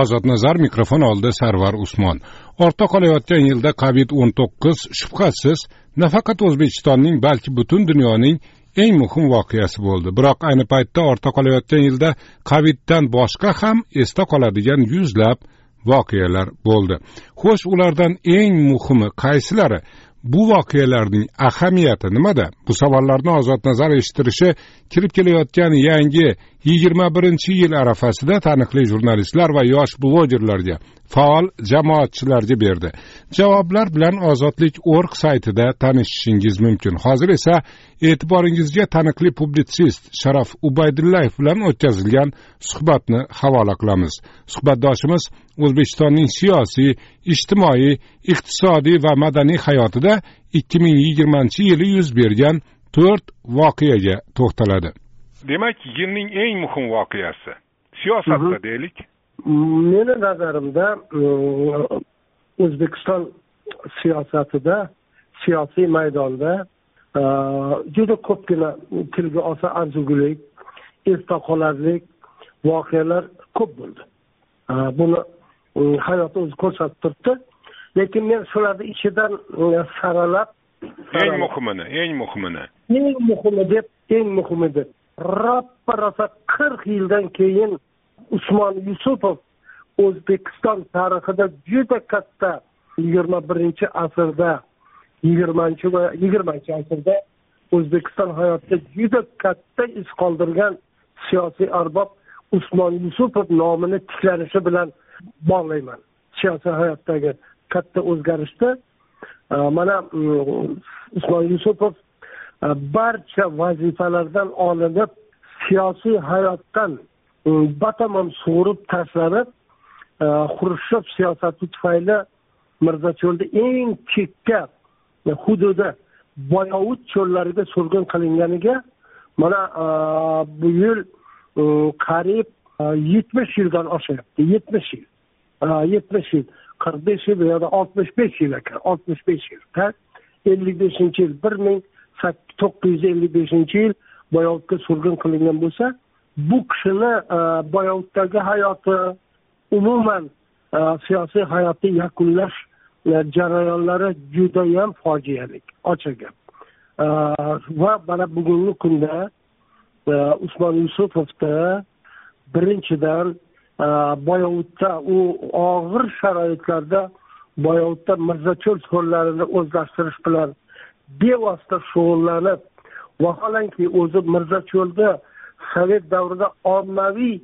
ozod nazar mikrofon oldida sarvar usmon. Ortda qolayotgan yilda covid o'n to'qqiz shubhasiz nafaqat o'zbekistonning balki butun dunyoning eng muhim voqeasi bo'ldi. Biroq ayni paytda ortda qolayotgan yilda coviddan boshqa ham esda qoladigan yuzlab voqealar bo'ldi. Xo'sh ulardan eng muhimi qaysilari? Bu voqealarning ahamiyati nimada? Bu savollarni ozod nazar eshittirishi kirib kelayotgan yangi yigirma birinchi yil arafasida taniqli jurnalistlar va yosh blogerlarga faol jamoatchilarga berdi. Javoblar bilan ozodlik org saytida tanishishingiz mumkin. Hozir esa e'tiboringizga taniqli publitsist sharof ubaydullayev bilan o'tkazilgan suhbatni havola qilamiz. Suhbatdoshimiz o'zbekistonning siyosiy ijtimoiy iqtisodiy va madaniy hayotida ikki ming yigirmanchi yili yuz bergan to'rt voqeaga to'xtaladi. Demak yilning eng muhim voqeasi. Siyosatda deylik meni nazarimda o'zbekiston siyosatida siyosiy maydonda juda ko'pgina tilga olsa arzigulik esda qolarlik voqealar ko'p bo'ldi. Buni hayot o'zi ko'rsatib turibdi. Lekin men shularni ichidan saralab eng muhimini eng muhimini. Eng muhimi deb eng muhimi deb roppa rosa qirq yildan keyin usmon yusupov o'zbekiston tarixida juda katta yigirma birinchi asrda yigirmanchi va yigirmanchi asrda o'zbekiston hayotida juda katta iz qoldirgan siyosiy arbob usmon yusupov nomini tiklanishi bilan bog'layman. Siyosiy hayotdagi katta o'zgarishda e, mana mm, usmon yusupov e, barcha vazifalardan olinib siyosiy hayotdan batamom sug'urib tashlanib xrushchev siyosati tufayli mirzacho'lda eng chekka hududi boyovut cho'llariga surgun qilinganiga mana bu yil qariyb yetmish yildan oshyapti yetmish yil yetmish yil qirq besh yil yoki oltmish besh yil ekan oltmish besh yil ellik beshinchi yil bir ming to'qqiz yuz ellik beshinchi yil boyovutga surgun qilingan bo'lsa bu kishini e, boyovutdagi hayoti umuman e, siyosiy hayotni yakunlash e, jarayonlari judayam fojiali ochiq gap. Va mana bugungi kunda usmon yusupovni birinchidan boyovutda u og'ir sharoitlarda boyovutda mirzacho'l cho'llarini o'zlashtirish bilan bevosita shug'ullanib vaholanki o'zi mirzacho'lda sovet davrida ommaviy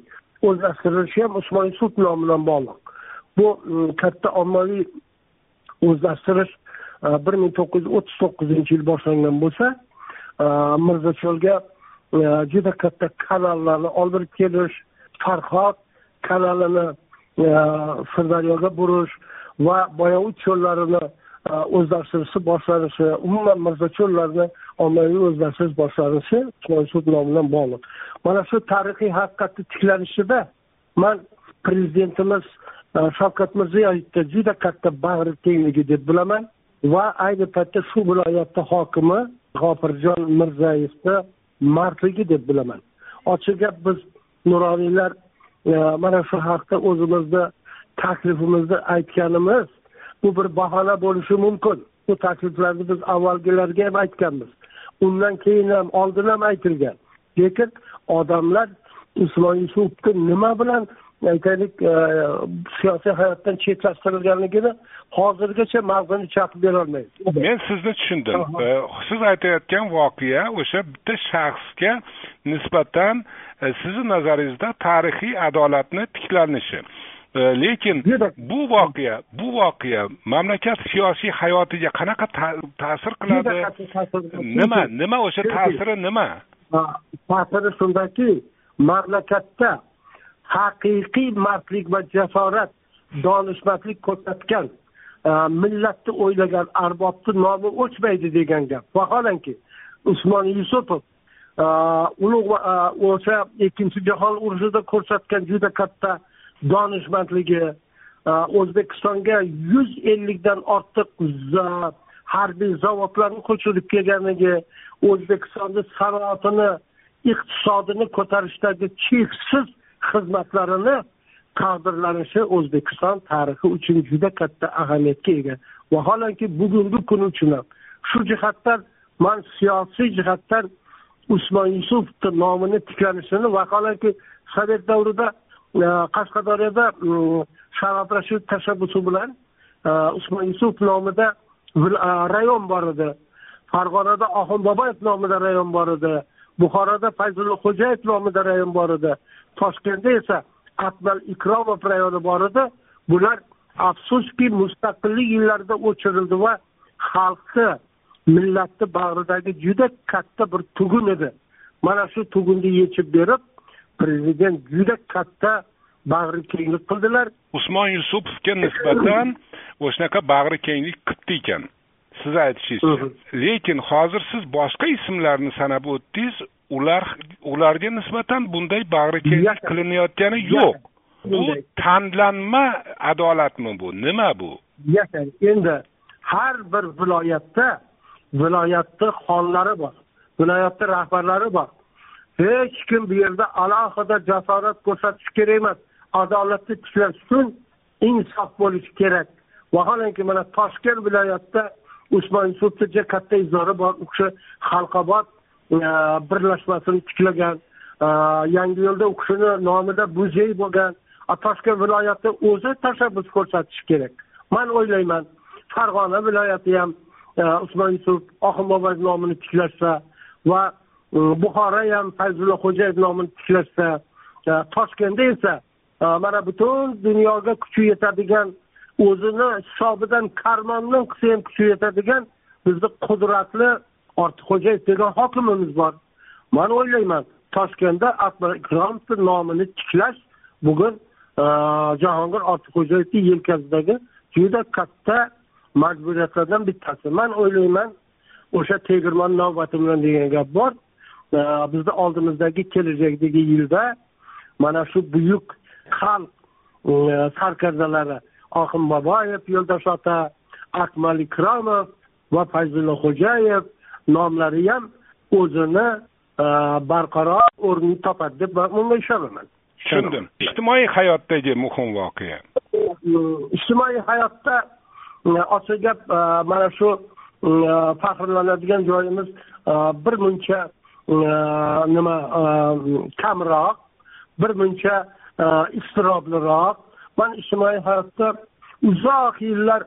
o'zlashtirilishi ham usmon yusuf nomi bilan bog'liq. Bu katta ommaviy o'zlashtirish bir ming to'qqiz yuz o'ttiz to'qqizinchi yil boshlangan bo'lsa mirzacho'lga juda katta kanallarni olib kelish farhod kanalini sirdaryoga burish va boyovut cho'llarini Э, o'zlashtirishni boshlanishi umuman mirzacho'llarni ommaviy o'zlashtirish boshlanishi sud nomi bilan bog'liq. Mana shu tarixiy haqiqatni tiklanishida man prezidentimiz e, shavkat mirziyoyevni juda katta bag'ri tengligi deb bilaman va ayni paytda shu viloyatni hokimi g'ofirjon mirzayevni mardligi deb bilaman. Ochiq gap biz nuroniylar e, mana shu haqda o'zimizni taklifimizni aytganimiz bu bir bahona bo'lishi mumkin. Bu takliflarni biz avvalgilarga ham aytganmiz. Undan keyin ham oldin ham aytilgan. Lekin odamlar usmon yusupovni nima bilan aytaylik e, siyosiy hayotdan chetlashtirilganligini hozirgacha mag'zini chaqib berolmaydi men sizni tushundim. E, siz aytayotgan voqea o'sha bitta shaxsga nisbatan e, sizni nazaringizda tarixiy adolatni tiklanishi lekin bu voqea bu voqea mamlakat siyosiy hayotiga qanaqa ta'sir qiladi nima nima o'sha ta'siri nima ta'siri shundaki mamlakatda haqiqiy mardlik va jasorat donishmandlik ko'rsatgan millatni o'ylagan arbobni nomi o'chmaydi degan gap vaholanki usmon yusupov ulug' o'sha ikkinchi jahon urushida ko'rsatgan juda katta donishmandligi e, o'zbekistonga yuz ellikdan ortiq harbiy zavodlarni ko'chirib kelganligi o'zbekistonni sanoatini iqtisodini ko'tarishdagi cheksiz xizmatlarini taqdirlanishi o'zbekiston tarixi uchun juda katta ahamiyatga ega. Vaholanki bugungi kun uchun ham shu jihatdan man siyosiy jihatdan usmon yusupovni nomini tiklanishini vaholanki sovet davrida Э, qashqadaryoda mm, sharof rashid tashabbusi bilan э, usmon yusuf nomida э, rayon bor edi. Farg'onada oxun boboyev nomida rayon bor edi. Buxoroda fayzulla xo'jayev nomida rayon bor edi. Toshkentda esa atmal ikromov rayoni bor edi. Bular afsuski mustaqillik yillarida o'chirildi va xalqni millatni bag'ridagi juda katta bir tugun edi. Mana shu tugunni yechib berib prezident juda katta bag'ri kenglik qildilar. Usmon yusupovga nisbatan o'shanaqa bag'ri kenglik qilibdi ekan. Siz aytishingizcha lekin hozir siz boshqa ismlarni sanab o'tdingiz ular ularga nisbatan bunday bag'rikenglik qilinayotgani yo'q. Bu tanlanma adolatmi bu? Nima bu? Endi har bir viloyatda viloyatni xonlari bor viloyatni rahbarlari bor hech kim bu yerda alohida jasorat ko'rsatish kerak emas. Adolatni tiklash uchun insof bo'lishi kerak. Vaholanki mana toshkent viloyatida usmon yusufni katta izori bor. U kishi xalqobod e, birlashmasini tiklagan. E, Yangiyo'lda u kishini nomida muzey bo'lgan. Toshkent viloyati o'zi tashabbus ko'rsatishi kerak. Man o'ylayman farg'ona viloyati ham e, usmon yusuf oxunboboyev nomini tiklashsa va buxoro ham fayzulla xo'jayev nomini tiklashsa toshkentda esa э, mana butun dunyoga kuchi yetadigan o'zini hisobidan karmondan qilsa ham kuchi yetadigan bizni qudratli ortiqxo'jayev degan hokimimiz bor. Man o'ylayman toshkentda akbar ikromovni nomini tiklash bugun e, jahongir ortiqxo'jayevni yelkasidagi juda katta majburiyatlardan bittasi. Man o'ylayman o'sha tegirmon navbati bilan degan gap bor. Bizni oldimizdagi kelajakdagi yilda mana shu buyuk xalq e, sarkardalari oxin boboyev yo'ldosh ota akmal ikromov va fayzulla xo'jayev nomlari ham o'zini e, barqaror o'rnini topadi deb man bunga ishonaman. Tushundim. Ijtimoiy hayotdagi muhim voqea. Ijtimoiy hayotda e, ochiq gap e, mana shu faxrlanadigan joyimiz bir muncha nima kamroq bir muncha iztirobliroq man ijtimoiy hayotda uzoq yillar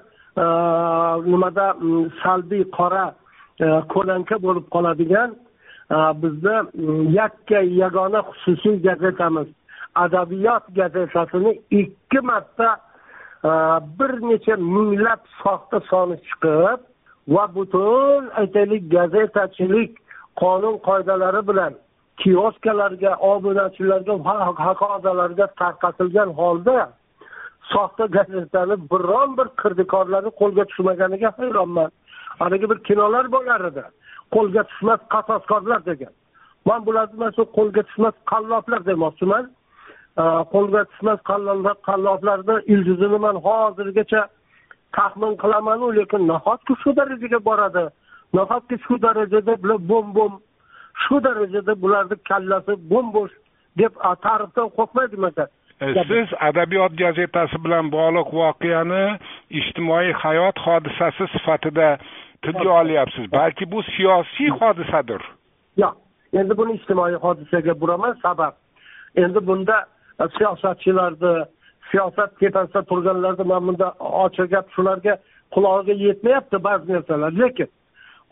nimada salbiy qora ko'lanka bo'lib qoladigan bizni yakka yagona xususiy gazetamiz adabiyot gazetasini ikki marta bir necha minglab soxta soni chiqib va butun aytaylik gazetachilik qonun qoidalari bilan kioskalarga obunachilarga va hokazolarga tarqatilgan holda soxta gazetani biron bir kirdikorlari qo'lga tushmaganiga hayronman. Haligi bir kinolar bo'lar edi qo'lga tushmas qasoskorlar degan. Man bularni mana shu qo'lga tushmas qalloblar demoqchiman. Qo'lga tushmas qalloblarni ildizini man hozirgacha taxmin qilamanu lekin nahotki shu darajaga boradi? Nahotki shu darajada bular bo'm bo'm shu darajada bularni kallasi bo'm bo'sh deb ta'rifdan qo'rqmaydimikan e, siz adabiyot gazetasi bilan bog'liq voqeani ijtimoiy hayot hodisasi sifatida tilga olyapsiz balki bu siyosiy hodisadir. Yo'q endi buni ijtimoiy hodisaga buraman sabab. Endi bunda e, siyosatchilarni siyosat tepasida turganlarni man bunda ochiq gap shularga qulog'iga yetmayapti ba'zi narsalar. Lekin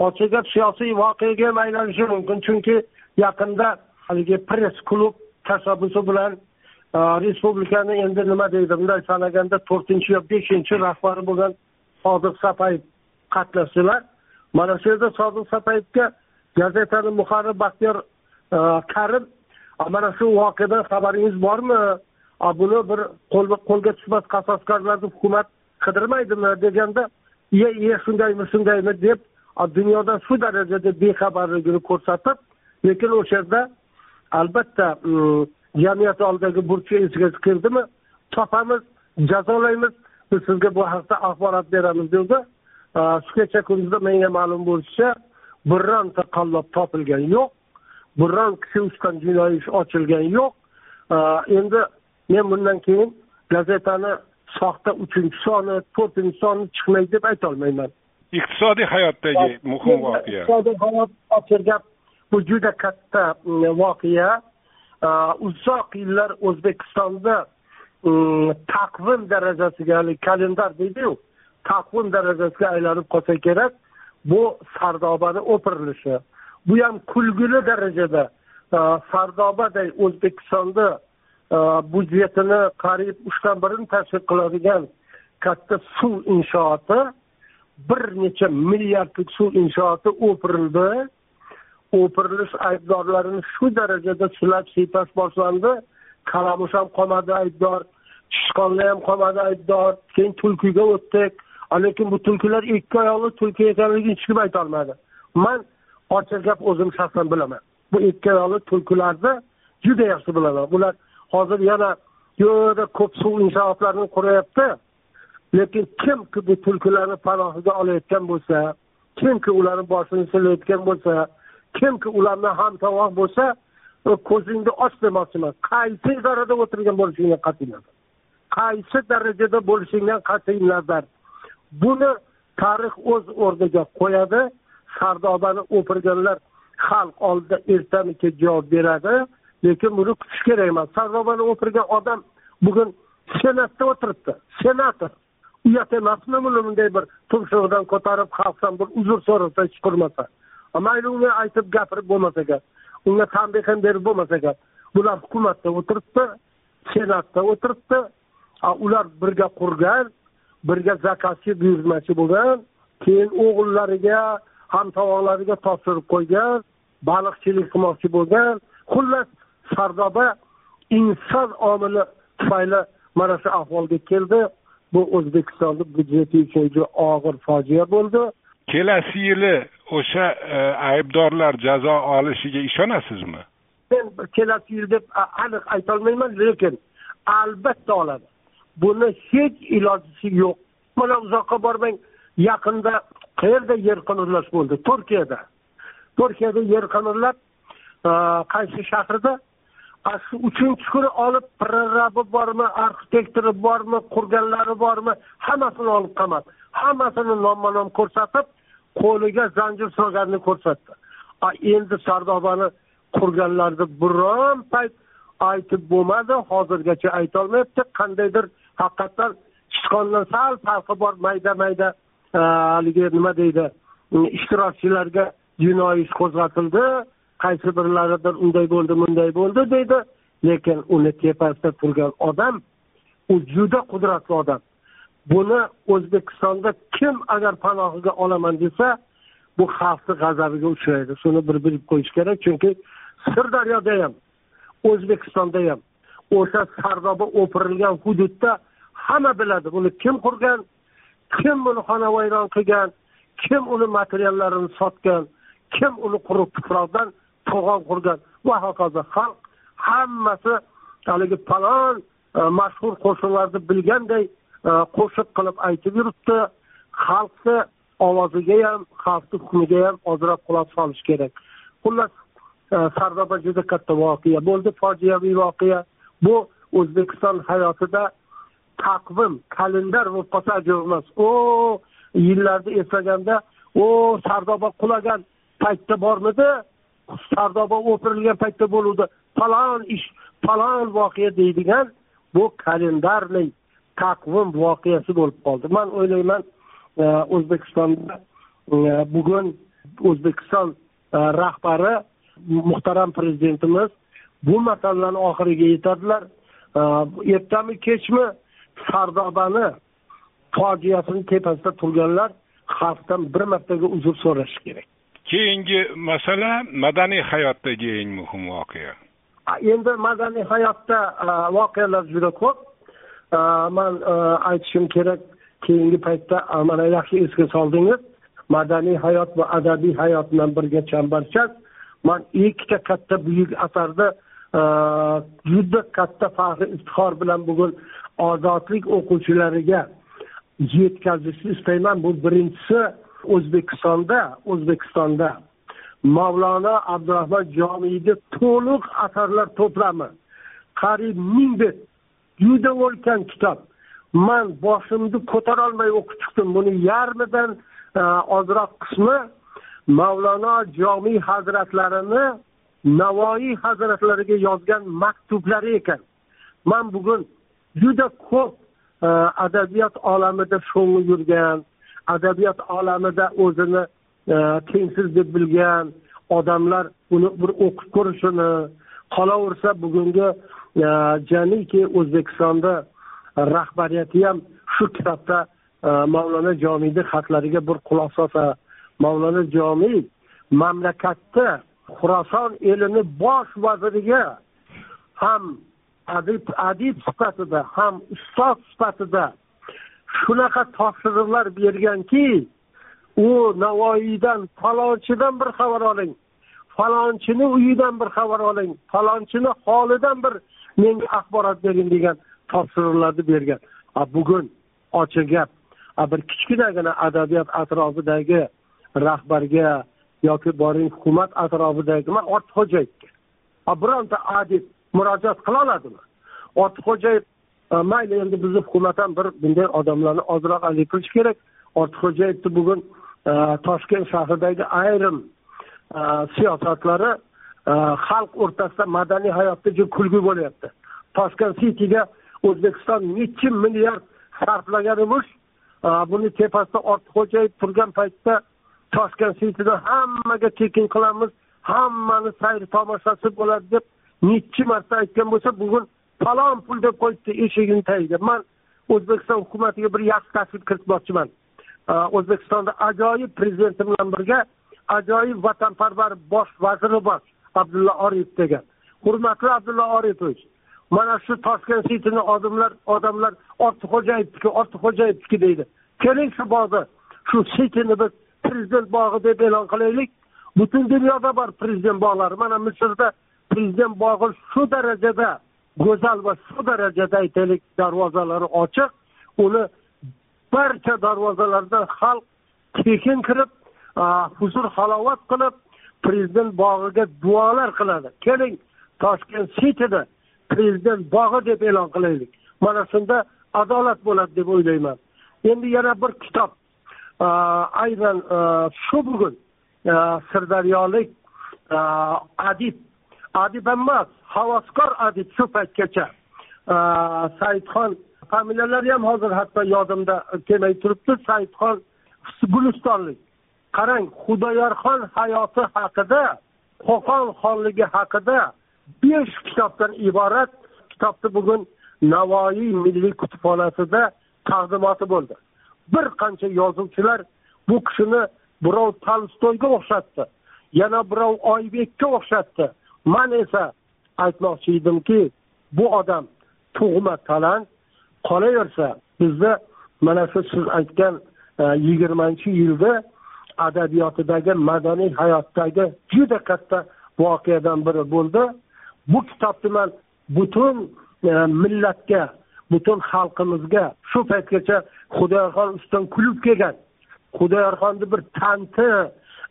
ochiq gap siyosiy voqeaga ham aylanishi mumkin chunki yaqinda haligi press klub tashabbusi bilan e, respublikani endi nima deydi bunday sanaganda to'rtinchi yo beshinchi rahbari bo'lgan sodiq sapayev qatnashdilar. Mana shu yerda sodiq sapayevga gazetani muharrir baxtiyor e, karim mana shu voqeadan xabaringiz bormi? Buni bir qo'lga tushmas qasoskorlarni hukumat qidirmaydimi deganda iye iye shundaymi shundaymi deb dunyoda shu darajada bexabarligini ko'rsatib lekin o'sha yerda albatta mm, jamiyat oldidagi burchi esiga kirdimi? Topamiz jazolaymiz. Biz sizga bu haqda axborot beramiz dedi shu kecha kunduzda menga ma'lum bo'lishicha bironta qallob topilgani yo'q. Biron kishi ustidan jinoiy ish ochilgani yo'q. Endi men bundan keyin gazetani soxta uchinchi soni to'rtinchi soni chiqmaydi deb aytolmayman. Iqtisodiy hayotdagi muhim voqea. iqtisodiy hayot ochiq gap bu juda katta voqea uzoq yillar o'zbekistonda taqvim darajasiga haligi kalendar deydiyu taqvim darajasiga aylanib qolsa kerak bu sardobani o'pirilishi. Bu ham kulgili darajada sardobaday o'zbekistonda budjetini qariyb uchdan birini tashkil qiladigan katta suv inshooti bir necha milliardlik suv inshooti o'pirildi. O'pirilish aybdorlarini shu darajada silab siypash boshlandi. Kalamush ham qolmadi aybdor sichqonlar ham qolmadi aybdor keyin tulkiga o'tdik. Lekin bu tulkilar ikki oyoqli tulki ekanligini hech kim aytolmadi man ochiq gap o'zim shaxsan bilaman. Bu ikki oyoqli tulkilarni juda yaxshi bilaman. Bular hozir yana juda ko'p suv inshootlarini qurayapti. Lekin kimki bu tulkilarni panohiga olayotgan bo'lsa kimki ularni boshini silayotgan bo'lsa kimki ularni hamtovoq bo'lsa ko'zingni och demoqchiman. Qaysi idorada o'tirgan bo'lishingdan qat'iy nazar qaysi darajada bo'lishingdan qat'iy nazar buni tarix o'z o'rniga qo'yadi. Sardobani o'pirganlar xalq oldida ertami kech javob beradi. Lekin buni kutish kerak emas sardobani o'pirgan odam bugun senatda o'tiribdi. Senator. Uyat emasmi buni bunday bir tumshug'idan ko'tarib xalqdan bir uzr so'rasa hech qurmasa mayli unga aytib gapirib bo'lmasa gap. Unga tanbeh ham berib bo'lmasa gap. Bular hukumatda o'tiribdi senatda o'tiribdi ular birga qurgan birga zakotchi buyurtmachi bo'lgan keyin o'g'illariga hamtovoqlariga topshirib qo'ygan baliqchilik qilmoqchi bo'lgan. Xullas sardoba inson omili tufayli mana shu ahvolga keldi. Bu o'zbekistonni budjeti uchun juda og'ir fojia bo'ldi. Kelasi yili o'sha e, aybdorlar jazo olishiga ishonasizmi? Men kelasi yil deb aniq aytolmayman lekin albatta oladi. Buni hech iloji yo'q. Mana uzoqqa bormang yaqinda qayerda yer qimirlash bo'ldi? Turkiyada. Turkiyada yer qimirlab e, qaysi shahrida uchinchi kuni olib prorabbi bormi arxitektori bormi qurganlari bormi hammasini olib qamadi hammasini nomma nom ko'rsatib qo'liga zanjir solganini ko'rsatdi. Endi sardobani qurganlarni biron payt aytib bo'lmadi hozirgacha aytolmayapti. Qandaydir haqiqatdan sichqondan sal farqi bor mayda mayda e, haligi nima deydi ishtirokchilarga jinoiy ish qo'zg'atildi. Qaysi birlaridir unday bo'ldi bunday bo'ldi deydi. Lekin uni tepasida turgan odam u juda qudratli odam. Buni o'zbekistonda kim agar panohiga olaman desa bu xalqni g'azabiga uchraydi. Shuni bir bilib qo'yish kerak chunki sirdaryoda ham o'zbekistonda ham o'sha sardoba o'pirilgan hududda hamma biladi buni kim qurgan kim buni xonavayron qilgan kim uni materiallarini sotgan kim uni quruq tuproqdan to'g'on qurgan. Va hokazo xalq hammasi haligi falon e, mashhur qo'shiqlarni bilganday e, qo'shiq qilib aytib yuribdi. Xalqni ovoziga ham xalqni hukmiga ham ozroq quloq solish kerak. Xullas e, sardoba juda katta voqea bo'ldi fojiaviy voqea. Bu o'zbekiston hayotida taqvim kalendar bo'lib qolsa ajoyib emas. O yillarni eslaganda o sardoba qulagan paytda bormidi? Sardoba o'pirilgan paytda bo'luvdi. Falon ish falon voqea deydigan bu kalendarniy taqvim voqeasi bo'lib qoldi. Man o'ylayman e, o'zbekistonda e, bugun o'zbekiston e, rahbari muhtaram prezidentimiz bu masalalarni oxiriga yetadilar. Ertami kechmi sardobani fojiasini tepasida turganlar xalqdan bir martaga uzr so'rashi kerak. Keyingi masala madaniy hayotdagi eng muhim voqea. Endi madaniy hayotda e, voqealar juda ko'p. E, man e, aytishim kerak keyingi paytda mana yaxshi esga soldingiz. Madaniy hayot va adabiy hayot bilan birga chambarchas. Man ikkita katta buyuk asarni juda katta faxr iftixor bilan bugun ozodlik o'quvchilariga yetkazishni istayman. Bu birinchisi. O'zbekistonda o'zbekistonda mavlono abdurahmon jomiyni to'liq asarlar to'plami? Qariyb ming bet juda ulkan kitob. Man boshimni ko'tarolmay o'qib chiqdim. Buni yarmidan e, ozroq qismi mavlono jomiy hazratlarini navoiy hazratlariga yozgan maktublari ekan. Man bugun juda ko'p e, adabiyot olamida sho'ng'ib yurgan adabiyot olamida o'zini e, tengsiz deb bilgan odamlar uni bir o'qib ko'rishini qolaversa bugungi e, jamiki o'zbekistonda rahbariyati ham shu kitobda e, mavlono jomiyni xatlariga bir quloq solsa mavlono jomiy mamlakatda xuroson elini bosh vaziriga ham adib adib sifatida ham ustoz sifatida shunaqa topshiriqlar berganki u navoiydan falonchidan bir xabar oling. Falonchini uyidan bir xabar oling. Falonchini holidan bir menga axborot bering degan topshiriqlarni bergan. A bugun ochiq gap. Bir kichkinagina adabiyot atrofidagi rahbarga yoki boring hukumat atrofidagi man ortiqxo'jayevga bironta adib murojaat qila oladimi? Ortiqxo'jayev mayli endi bizni hukumat ham bir bunday odamlarni ozroq alik qilish kerak. Ortiqxo'jayevni bugun e, toshkent shahridagi ayrim e, siyosatlari e, xalq o'rtasida madaniy hayotda juda kulgi bo'lyapti. Toshkent cityga o'zbekiston nechi milliard sarflagan emish buni tepasida ortiqxo'jayev turgan paytda toshkent cityda hammaga tekin qilamiz hammani sayr tomoshasi bo'ladi deb nechi marta aytgan bo'lsa bugun falon pul deb qo'yibdi eshigini tagiga man o'zbekiston hukumatiga bir yaxshi taklif kiritmoqchiman. O'zbekistonda ajoyib prezidenti bilan birga ajoyib vatanparvar bosh vaziri bor abdulla oripov degan. Hurmatli abdulla oripovich mana shu toshkent cityni odamlar odamlar ortiqxo'jayevniki ortiqxo'jayevniki deydi. Keling shu bog'ni shu cityni biz prezident bog'i deb e'lon qilaylik. Butun dunyoda bor prezident bog'lari. Mana misrda prezident bog'i shu darajada go'zal va shu darajada aytaylik darvozalari ochiq. Uni barcha darvozalardan xalq tekin kirib huzur halovat qilib prezident bog'iga duolar qiladi. Keling toshkent sitida prezident bog'i deb e'lon qilaylik. Mana shunda adolat bo'ladi deb o'ylayman. Endi yana bir kitob. Aynan shu bugun sirdaryolik adib adib emas havaskor adib shu paytgacha saidxon familiyalari ham hozir hatto yodimda kelmay turibdi. Saidxon gulistonlik. Qarang xudoyorxon hayoti haqida qo'qon xonligi haqida besh kitobdan iborat kitobni bugun navoiy milliy kutubxonasida taqdimoti bo'ldi. Bir qancha yozuvchilar bu kishini birov tolstoyga o'xshatdi yana birov oybekka o'xshatdi. Man esa aytmoqchi edimki bu odam tug'ma talant qolaversa bizda mana shu siz aytgan e, yigirmanchi yilda adabiyotidagi madaniy hayotdagi juda katta voqeadan biri bo'ldi. Bu kitobni man butun e, millatga butun xalqimizga shu paytgacha xudoyorxon ustidan kulib kelgan. Xudoyorxonni bir tanti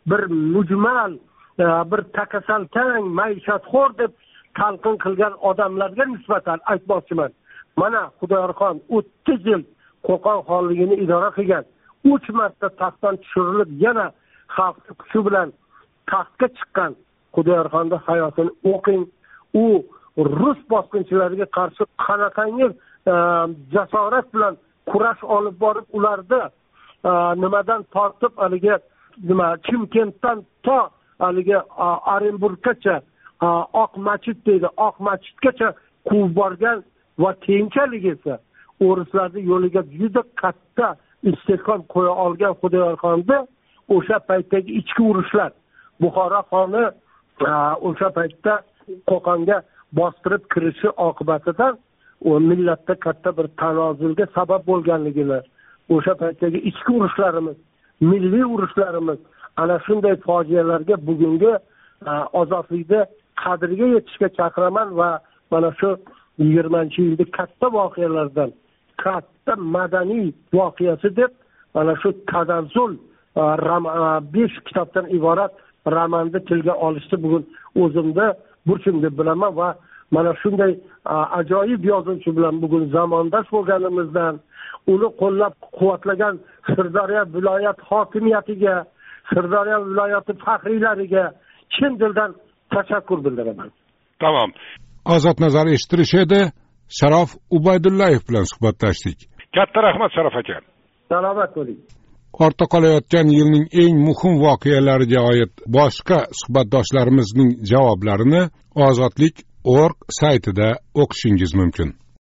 bir mujmal bir takasaltang maishatxo'r deb talqin qilgan odamlarga nisbatan aytmoqchiman. Mana xudoyorxon o'ttiz yil qo'qon xonligini idora qilgan uch marta taxtdan tushirilib yana xalqni kuchi bilan taxtga chiqqan xudoyorxonni hayotini o'qing. U rus bosqinchilariga qarshi qanaqangi e, jasorat bilan kurash olib borib ularni e, nimadan tortib haligi nima chimkentdan to haligi orenburggacha oq machit deydi. Oq machitgacha quvib borgan va keyinchalik esa o'rislarni yo'liga juda katta istehkom qo'ya olgan xudoyorxonni o'sha paytdagi ichki urushlar. Buxoro xoni o'sha paytda qo'qonga bostirib kirishi oqibatida millatda katta bir tanozulga sabab bo'lganligini o'sha paytdagi ichki urushlarimiz milliy urushlarimiz ana shunday fojialarga bugungi e, ozodlikni qadriga yetishga chaqiraman va mana shu yigirmanchi yilni katta voqealardan katta madaniy voqeasi deb mana shu tadazzul e, e, besh kitobdan iborat romanni tilga olishni bugun o'zimda burchim deb bilaman va mana shunday ajoyib yozuvchi bilan bugun zamondosh bo'lganimizdan uni qo'llab quvvatlagan sirdaryo viloyat hokimiyatiga sirdaryo viloyati faxriylariga chin dildan tashakkur bildiraman. Tamom ozod nazar eshittirish edi sharof ubaydullayev bilan suhbatlashdik. Katta rahmat sharof aka. Salomat bo'ling. Ortda qolayotgan yilning eng muhim voqealariga oid boshqa suhbatdoshlarimizning javoblarini ozodlik org saytida o'qishingiz mumkin